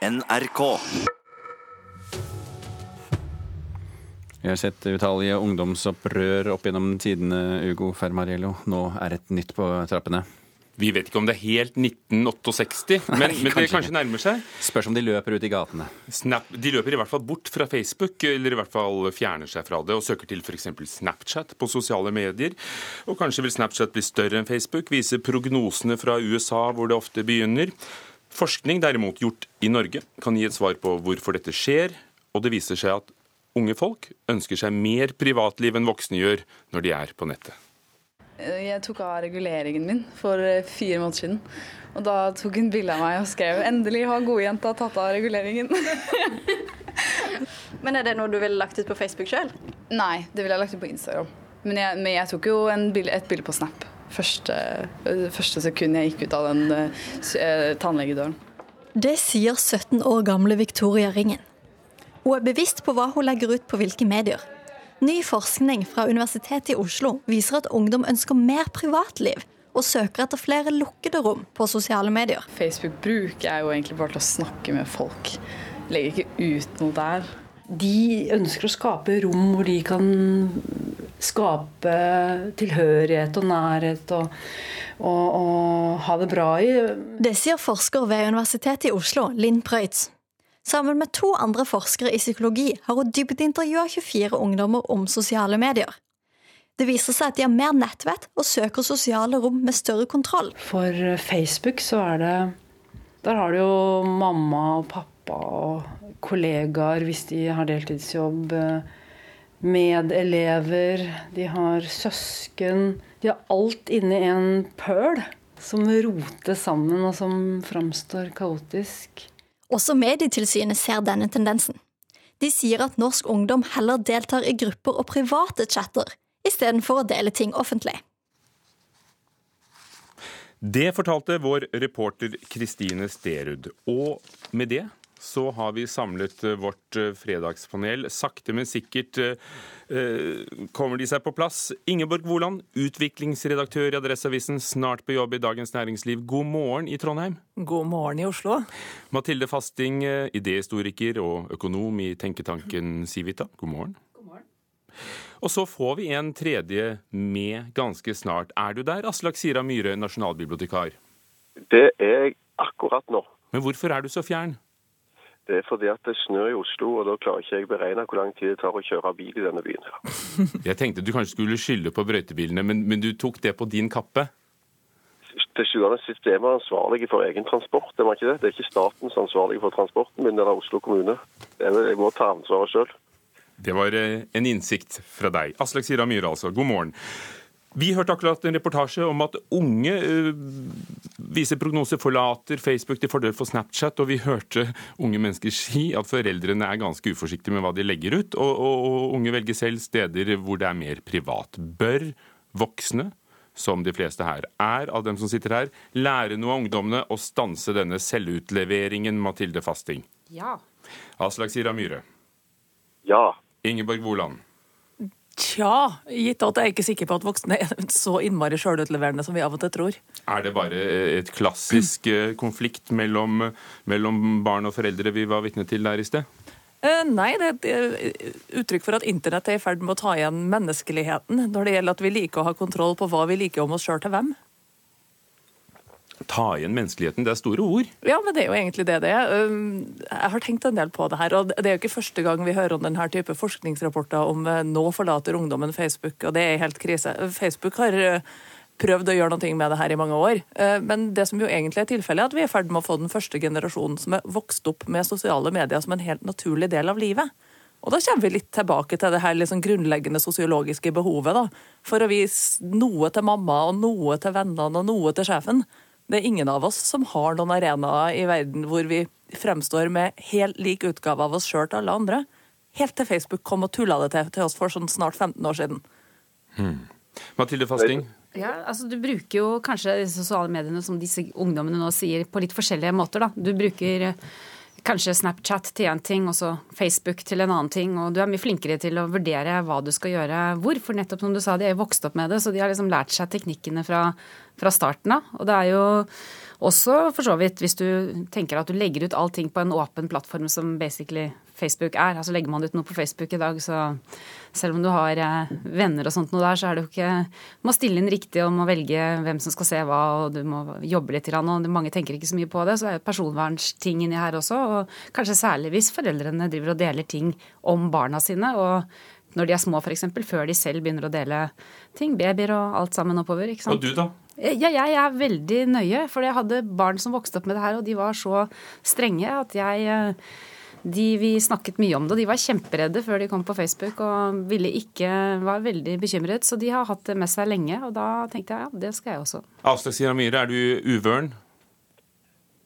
NRK. Vi har sett utallige ungdomsopprør opp gjennom tidene, Ugo Fermariello. Nå er et nytt på trappene. Vi vet ikke om det er helt 1968, men, Nei, men det kanskje nærmer seg. Spørs om de løper ut i gatene. Snap, de løper i hvert fall bort fra Facebook, eller i hvert fall fjerner seg fra det, og søker til f.eks. Snapchat på sosiale medier. Og kanskje vil Snapchat bli større enn Facebook, vise prognosene fra USA hvor det ofte begynner. Forskning derimot gjort i Norge kan gi et svar på hvorfor dette skjer, og det viser seg at unge folk ønsker seg mer privatliv enn voksne gjør når de er på nettet. Jeg tok av reguleringen min for eh, fire måneder siden. Og da tok hun bilde av meg og skrev 'Endelig har godjenta tatt av reguleringen'. Men er det noe du ville lagt ut på Facebook sjøl? Nei, det ville jeg lagt ut på Instagram. Men jeg, men jeg tok jo en bilde, et bilde på Snap første, eh, første sekund jeg gikk ut av den eh, tannlegedøren. Det sier 17 år gamle Victoria Ringen. Hun er bevisst på hva hun legger ut på hvilke medier. Ny forskning fra Universitetet i Oslo viser at ungdom ønsker mer privatliv og søker etter flere lukkede rom på sosiale medier. Facebook bruker jeg jo egentlig bare til å snakke med folk. Legger ikke ut noe der. De ønsker å skape rom hvor de kan skape tilhørighet og nærhet og, og, og ha det bra i. Det sier forsker ved Universitetet i Oslo, Linn Preutz. Sammen med to andre forskere i psykologi har hun dybdeintervjua 24 ungdommer om sosiale medier. Det viser seg at de har mer nettvett og søker sosiale rom med større kontroll. For Facebook så er det Der har du jo mamma og pappa og kollegaer hvis de har deltidsjobb. Medelever, de har søsken. De har alt inni en pøl som rotes sammen, og som framstår kaotisk. Også Medietilsynet ser denne tendensen. De sier at norsk ungdom heller deltar i grupper og private chatter, istedenfor å dele ting offentlig. Det fortalte vår reporter Kristine Sterud. Og med det så har vi samlet eh, vårt eh, fredagspanel. Sakte, men sikkert eh, kommer de seg på plass. Ingeborg Woland, utviklingsredaktør i Adresseavisen, snart på jobb i Dagens Næringsliv. God morgen i Trondheim. God morgen i Oslo. Mathilde Fasting, idéhistoriker og økonom i tenketanken Civita. God morgen. Og så får vi en tredje med ganske snart. Er du der, Aslak Sira Myhre, nasjonalbibliotekar? Det er jeg akkurat nå. Men hvorfor er du så fjern? Det er fordi at det snør i Oslo, og da klarer ikke jeg beregne hvor lang tid det tar å kjøre bil i denne byen. her. Jeg tenkte du kanskje skulle skylde på brøytebilene, men, men du tok det på din kappe? Til sjuende og sist er vi ansvarlige for egen transport, er var ikke det? Det er ikke staten som er ansvarlig for transporten min er Oslo kommune. Jeg må ta ansvaret sjøl. Det var eh, en innsikt fra deg. Aslak Sira Myhre, altså. God morgen. Vi hørte akkurat en reportasje om at unge eh, viser prognoser forlater Facebook til fordel for Snapchat, og vi hørte unge mennesker si at foreldrene er ganske uforsiktige med hva de legger ut, og, og, og unge velger selv steder hvor det er mer privat. Bør voksne, som de fleste her er av dem som sitter her, lære noe av ungdommene og stanse denne selvutleveringen, Mathilde Fasting? Ja. Aslak Sira Myhre. Ja. Ingeborg Woland. Tja, gitt at jeg er ikke sikker på at voksne er så innmari sjølutleverende som vi av og til tror. Er det bare et klassisk eh, konflikt mellom, mellom barn og foreldre vi var vitne til der i sted? Eh, nei, det er et eh, uttrykk for at internett er i ferd med å ta igjen menneskeligheten når det gjelder at vi liker å ha kontroll på hva vi liker om oss sjøl til hvem. Ta igjen menneskeligheten, det er store ord. Ja, men det er jo egentlig det det er. Um, Jeg har tenkt en del på det her, og det er jo ikke første gang vi hører om denne type forskningsrapporter om eh, nå forlater ungdommen Facebook, og det er helt krise. Facebook har eh, prøvd å gjøre noe med det her i mange år, Eh, men det som jo egentlig er tilfellet, er at vi er i ferd med å få den første generasjonen som er vokst opp med sosiale medier som en helt naturlig del av livet. Og da kommer vi litt tilbake til det her liksom grunnleggende sosiologiske behovet, da. For å vise noe til mamma, og noe til vennene, og noe til sjefen. Det er ingen av oss som har noen arenaer i verden hvor vi fremstår med helt lik utgave av oss sjøl til alle andre. Helt til Facebook kom og tulla det til, til oss for sånn snart 15 år siden. Mathilde Fasting? Ja, altså Du bruker jo kanskje disse sosiale mediene som disse ungdommene nå sier, på litt forskjellige måter. da. Du bruker eh, kanskje Snapchat til én ting, og så Facebook til en annen ting. Og du er mye flinkere til å vurdere hva du skal gjøre hvor. For nettopp som du sa, de er jo vokst opp med det, så de har liksom lært seg teknikkene fra, fra starten av. Og det er jo også for så vidt hvis du tenker at du legger ut allting på en åpen plattform som basically Facebook er. Altså legger man ut noe på Facebook i dag, så selv om du har eh, venner og sånt noe der, så er det jo ikke Du må stille inn riktig og må velge hvem som skal se hva, og du må jobbe litt. Og mange tenker ikke så mye på det, så er jo personvernsting inni her også. Og kanskje særlig hvis foreldrene driver og deler ting om barna sine. og når de er små, f.eks., før de selv begynner å dele ting. Babyer og alt sammen oppover. ikke sant? Og du, da? Ja, jeg er veldig nøye, for jeg hadde barn som vokste opp med det her, og de var så strenge at jeg eh, de, vi snakket mye om det, de var kjemperedde før de kom på Facebook og ville ikke, var veldig bekymret. Så de har hatt det med seg lenge, og da tenkte jeg ja, det skal jeg også. Aslak Sira Myhre, er du uvøren?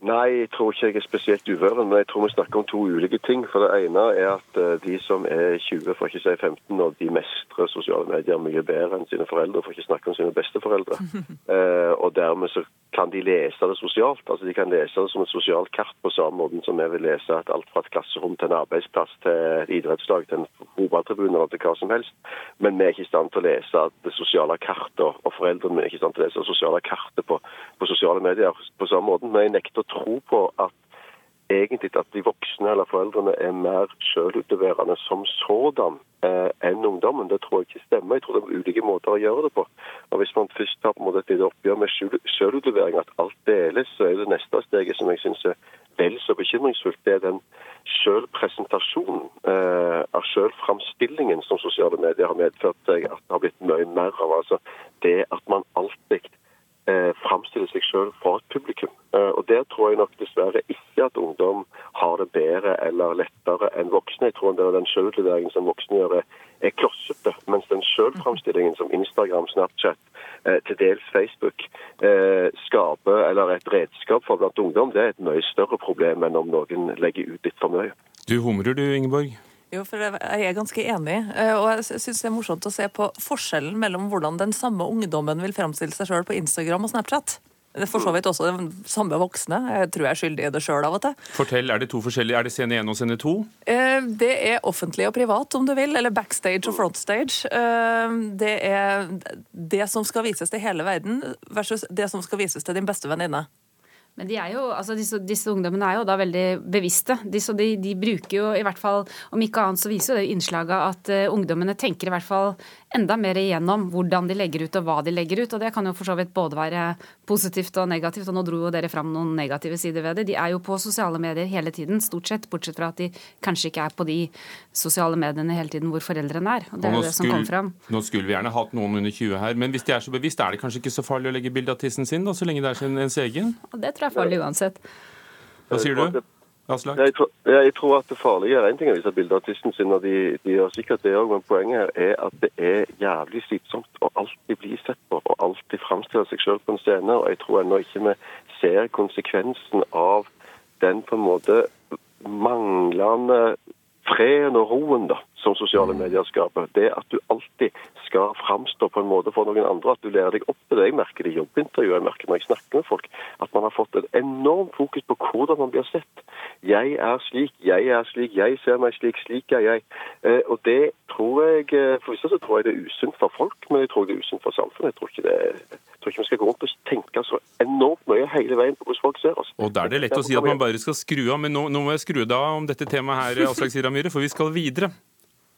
Nei, jeg tror ikke jeg er spesielt uvøren, men jeg tror vi snakker om to ulike ting. For det ene er at eh, de som er 20, for ikke å si 15, og de mestrer sosiale medier mye bedre enn sine foreldre, for ikke å snakke om sine besteforeldre. eh, og dermed så kan de lese det sosialt. Altså De kan lese det som et sosialt kart på samme måte som vi vil lese at alt fra et klasserom til en arbeidsplass til et idrettslag til en fotballtribune eller til hva som helst. Men vi er ikke i stand til å lese det sosiale kartet, og foreldrene er ikke i stand til å lese det sosiale kartet på, på sosiale medier på samme måte. Men jeg nekter å tro på at egentlig at de voksne eller foreldrene er mer selvutleverende som sådan eh, enn ungdommen. Det tror jeg ikke stemmer. Jeg tror det er ulike måter å gjøre det på. Og Hvis man først tar på en måte et oppgjør med selvutlevering, at alt deles, så er det neste steget som jeg syns er vel så bekymringsfullt, det er den selvpresentasjonen eh, av selvframstillingen som sosiale medier har medført seg at det har blitt mye mer av. Altså det at man alltid eh, framstille seg selv for et publikum. Eh, og Der tror jeg nok dessverre ikke at ungdom har det bedre eller lettere enn voksne. Jeg tror den sjølutleveringen som voksne gjør, er klossete. Mens den selvframstillingen som Instagram, Snapchat, eh, til dels Facebook eh, skaper, eller et redskap for blant ungdom, det er et mye større problem enn om noen legger ut litt for mye. Du humrer du, Ingeborg? Jo, for Jeg er ganske enig, eh, og jeg syns det er morsomt å se på forskjellen mellom hvordan den samme ungdommen vil framstille seg sjøl på Instagram og Snapchat. For så vidt også den samme voksne. Jeg tror jeg er skyldig i det sjøl av og til. Fortell, Er det to forskjellige? Er det scene én og scene to? Eh, det er offentlig og privat, om du vil. Eller backstage og frontstage. Eh, det er det som skal vises til hele verden, versus det som skal vises til din beste venninne. Men de jo, altså disse, disse, ungdommene er jo da veldig bevisste. De, så de, de, bruker jo i hvert fall, om ikke annet så viser jo det innslaget at uh, ungdommene tenker i hvert fall enda mer igjennom hvordan de legger ut og hva de legger ut. Og det kan jo for så vidt både være positivt og negativt. Og nå dro jo dere fram noen negative sider ved det. De er jo på sosiale medier hele tiden, stort sett. Bortsett fra at de kanskje ikke er på de sosiale mediene hele tiden hvor foreldrene er. Og det er jo det som kommer fram. Nå skulle vi gjerne hatt noen under 20 her, men hvis de er så bevisst, er det kanskje ikke så farlig å legge bilde av tissen sin, da, så lenge det er sin ens egen? Det tror er farlig uansett. Hva sier du? Aslak? Jeg, tror, jeg tror at det farlige er en ting å vise bilder av tissen sin, og de, de gjør sikkert det òg, men poenget her er at det er jævlig slitsomt å alltid bli sett på og alltid framstille seg sjøl på en scene. Og jeg tror ennå ikke vi ser konsekvensen av den på en måte manglende freden og roen da, som sosiale medier skaper. Det at du alltid skal framstå på en måte for noen andre, at du lærer deg opp til det. Jeg merker det i jobbintervjuer, jeg merker når jeg snakker med folk, at man har fått et enormt fokus på hvordan man blir sett. Jeg er slik, jeg er slik, jeg ser meg slik, slik er jeg. Eh, og det tror jeg eh, For det så tror jeg det er usunt for folk, men jeg tror det er usunt for samfunnet. Jeg tror ikke det jeg tror ikke vi skal gå rundt og tenke hele veien på hvordan folk ser oss. Og Da er det lett å si at man bare skal skru av, men nå, nå må jeg skru av om dette temaet her, Aslak Sira Myhre, for vi skal videre.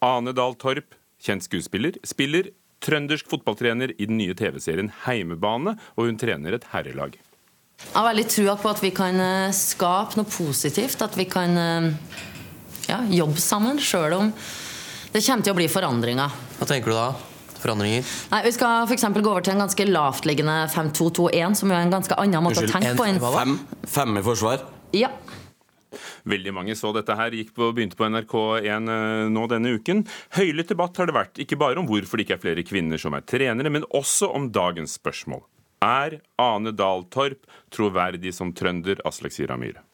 Ane Dahl Torp, kjent skuespiller, spiller trøndersk fotballtrener i den nye TV-serien Heimebane, og hun trener et herrelag. Jeg har veldig trua på at vi kan eh, skape noe positivt. At vi kan eh, ja, jobbe sammen, sjøl om det kommer til å bli forandringer. Hva tenker du da? Forandringer? Nei, Vi skal f.eks. gå over til en ganske lavtliggende 5-2-2-1, som er en ganske annen måte Unnskyld, å tenke på. En, fem, fem i forsvar? Ja. Veldig mange så dette her, gikk på, begynte på NRK1 eh, nå denne uken. Høylytt debatt har det vært, ikke bare om hvorfor det ikke er flere kvinner som er trenere, men også om dagens spørsmål. Er Ane Dahl Torp troverdig som trønder, Aslak Sira Myhre?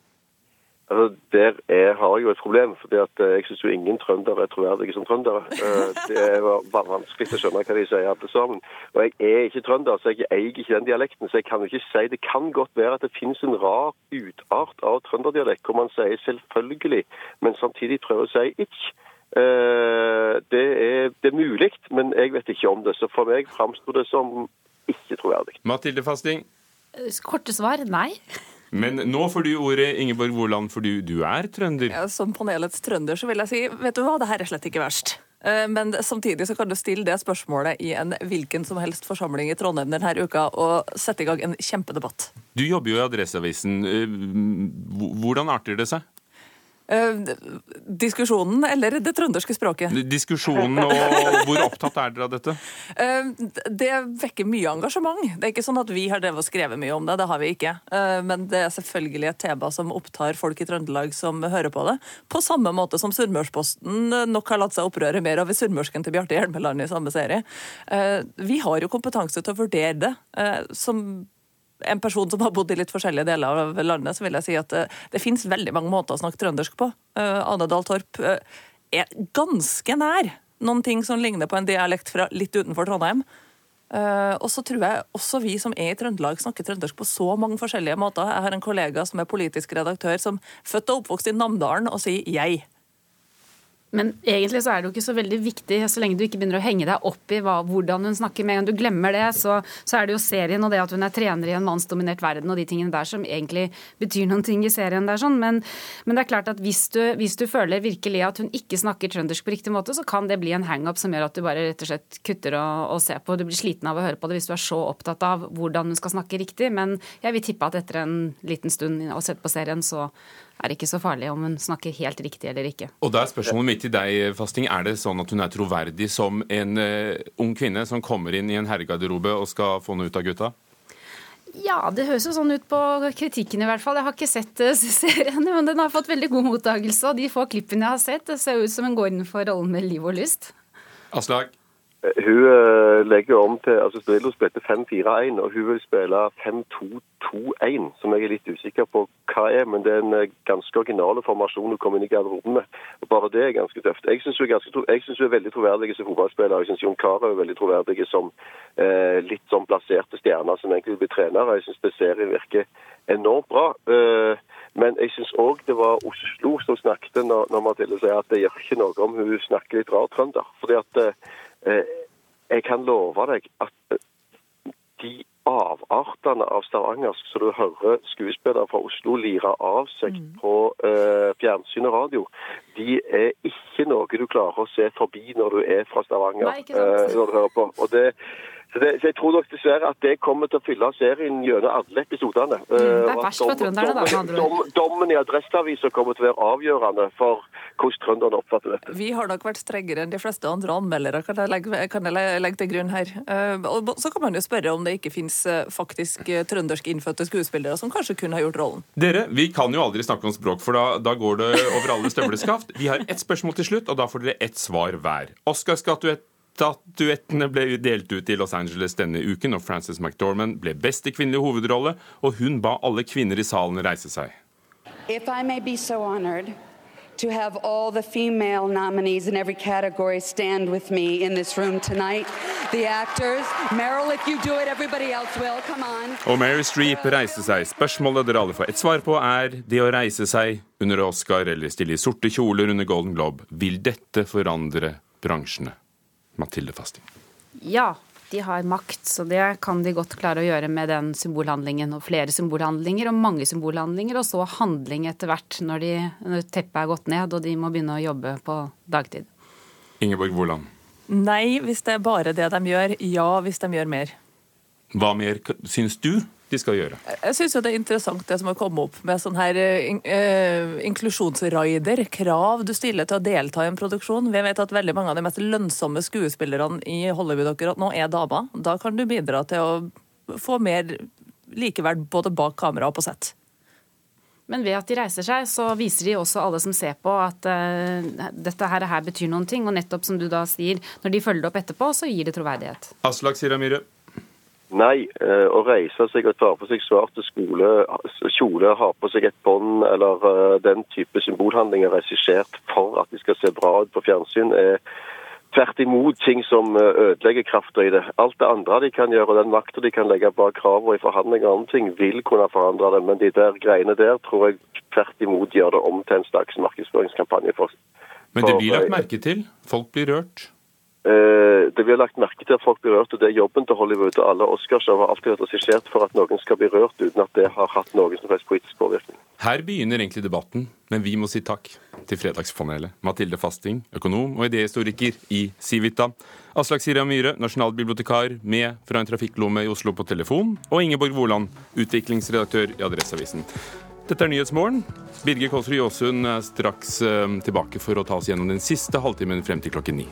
Altså, Der er, har jeg jo et problem. fordi at eh, Jeg syns jo ingen trøndere er troverdige som trøndere. Eh, Det er vanskelig å skjønne hva de sier alle sammen. Og jeg er ikke trønder, så jeg eier ikke den dialekten. Så jeg kan jo ikke si Det kan godt være at det finnes en rar utart av trønderdialekt hvor man sier 'selvfølgelig', men samtidig prøver å si 'ikke'. Eh, Det er, det er mulig, men jeg vet ikke om det. Så for meg framsto det som ikke troverdig. Mathilde Fasting. Korte svar nei. Men nå får du ordet, Ingeborg Woland, fordi du er trønder. Ja, som panelets trønder så vil jeg si vet du hva, det her er slett ikke verst. Eh, Men samtidig så kan du stille det spørsmålet i en hvilken som helst forsamling i Trondheim denne uka og sette i gang en kjempedebatt. Du jobber jo i Adresseavisen. Eh, Hvordan arter det seg? Eh, Diskusjonen eller det trønderske språket? Diskusjonen og hvor opptatt er dere av dette? Eh, Det vekker mye engasjement. Det er ikke sånn at vi har drevet og skrevet mye om det, det har vi ikke. Eh, Men det er selvfølgelig et tema som opptar folk i Trøndelag som hører på det. På samme måte som Sunnmørsposten nok har latt seg opprøre mer over sunnmørsken til Bjarte Hjelmeland i samme serie. Eh, Vi har jo kompetanse til å vurdere det. Som en person som har bodd i litt forskjellige deler av landet, så vil jeg si at det, det finnes veldig mange måter å snakke trøndersk på. Anedal Ane Dahl Torp eh, er ganske nær noen ting som ligner på en dialekt fra litt utenfor Trondheim. Eh, og så tror jeg også vi som er i Trøndelag, snakker trøndersk på så mange forskjellige måter. Jeg har en kollega som er politisk redaktør, som født og oppvokst i Namdalen, og sier 'jeg'. Men egentlig så er det jo ikke så veldig viktig, så lenge du ikke begynner å henge deg opp i hva, hvordan hun snakker. Med en gang du glemmer det, så, så er det jo serien og det at hun er trener i en mannsdominert verden og de tingene der som egentlig betyr noen ting i serien der sånn. Men, men det er klart at hvis du, hvis du føler virkelig at hun ikke snakker trøndersk på riktig måte, så kan det bli en hangup som gjør at du bare rett og slett kutter og, og ser på. Du blir sliten av å høre på det hvis du er så opptatt av hvordan hun skal snakke riktig. Men jeg vil tippe at etter en liten stund å sette på serien, så er det ikke så farlig om hun snakker helt riktig eller ikke. Og da er spørsmålet mitt til deg, Fasting. Er det sånn at hun er troverdig som en uh, ung kvinne som kommer inn i en herregarderobe og skal få noe ut av gutta? Ja, det høres jo sånn ut på kritikken i hvert fall. Jeg har ikke sett eh, serien, men den har fått veldig god mottakelse. Og de få klippene jeg har sett, det ser ut som hun går inn for rollen med liv og lyst. Aslag? Hun eh, legger om til altså Strillo spilte 5-4-1, og hun vil spille 5-2-2-1, som jeg er litt usikker på hva er. Men det er en eh, ganske originale formasjon hun kom inn i garderoben med. og Bare det er ganske tøft. Jeg syns hun, hun er veldig troverdig som fotballspiller. Jeg syns Jon Carew er veldig troverdig som eh, litt sånn plasserte stjerner som egentlig blir bli trenere. Jeg syns serien virker enormt bra. Eh, men jeg syns òg det var Oslo som snakket når, når Mathilde sier at det gjør ikke noe om hun snakker litt rar trønder. Fordi at eh, Eh, Jeg kan love deg at eh, de avartene av stavangersk som du hører skuespillere fra Oslo lire av seg på eh, fjernsyn og radio, de er ikke noe du klarer å se forbi når du er fra Stavanger. Nei, eh, når du hører på. Og det, så, det, så jeg tror nok dessverre at det kommer til å fylle serien gjennom alle episodene. Mm, det er Eh, verst for trønderne, da, dom- Dommen i Adresseavisa kommer til å være avgjørende for hvordan trønderne oppfatter dette. Vi har nok vært strengere enn de fleste andre anmeldere, kan jeg legge, kan jeg legge til grunn her. Eh, og så kan man jo spørre om det ikke finnes faktisk trønderske trøndersk innfødte skuespillere som kanskje kunne ha gjort rollen. Dere, vi kan jo aldri snakke om språk, for da, da går det over alle støvleskaft. Vi har ett spørsmål til slutt, og da får dere ett svar hver. Oscar-statuettene ble delt ut i Los Angeles denne uken, og Frances McDormand ble beste kvinnelige hovedrolle, og hun ba alle kvinner i salen reise seg. If I may be so honored to have all the female nominees in every category stand with me in this room tonight, the actors, Meryl, if you do it, everybody else will. Come on. Og Mary Streep reiste seg. Spørsmålet dere alle får et svar på, er det å reise seg under Oscar eller stille i sorte kjoler under Golden Globe. Vil dette forandre bransjene? Mathilde Fasting. Ja, de har makt, så det kan de godt klare å gjøre med den symbolhandlingen. Og flere symbolhandlinger og mange symbolhandlinger, og så handling etter hvert når, de, når teppet er gått ned og de må begynne å jobbe på dagtid. Ingeborg Woland. Nei, hvis det er bare det de gjør. Ja, hvis de gjør mer. Hva mer syns du de skal gjøre? Jeg syns det er interessant det som har kommet opp med sånn her in- eh, inklusjonsraider. Krav du stiller til å delta i en produksjon. Vi vet at veldig mange av de mest lønnsomme skuespillerne i Hollywood akkurat nå er damer. Da kan du bidra til å få mer likeverd både bak kamera og på sett. Men ved at de reiser seg, så viser de også alle som ser på at uh, dette her, her betyr noen ting. Og nettopp som du da sier, når de følger det opp etterpå, så gir det troverdighet. Aslak Siramire. Nei, eh, å reise seg og ta på seg svarte skole, kjole, ha på seg et bånd eller eh, den type symbolhandlinger regissert for at de skal se bra ut på fjernsyn, er tvert imot ting som eh, ødelegger krafta i det. Alt det andre de kan gjøre, og den makta de kan legge bak kravene i forhandlinger og andre ting, vil kunne forandre det. Men de der greiene der tror jeg tvert imot gjør det om til en slags markedsføringskampanje. for Men det blir lagt merke til. Folk blir rørt. Eh, Det blir lagt merke til at folk blir rørt, og det er jobben til Hollywood. og Alle Oscarshow har alltid vært regissert for at noen skal bli rørt, uten at det har hatt noen som helst politisk påvirkning. Her begynner egentlig debatten, men vi må si takk til Fredagspanelet. Mathilde Fasting, økonom og idéhistoriker i Civita. Aslak Sira Myhre, nasjonalbibliotekar med fra en trafikklomme i Oslo på telefon. Og Ingeborg Woland, utviklingsredaktør i Adresseavisen. Dette er Nyhetsmorgen. Birger Kolsrud Jåsund er straks eh, tilbake for å ta oss gjennom den siste halvtimen frem til klokken ni.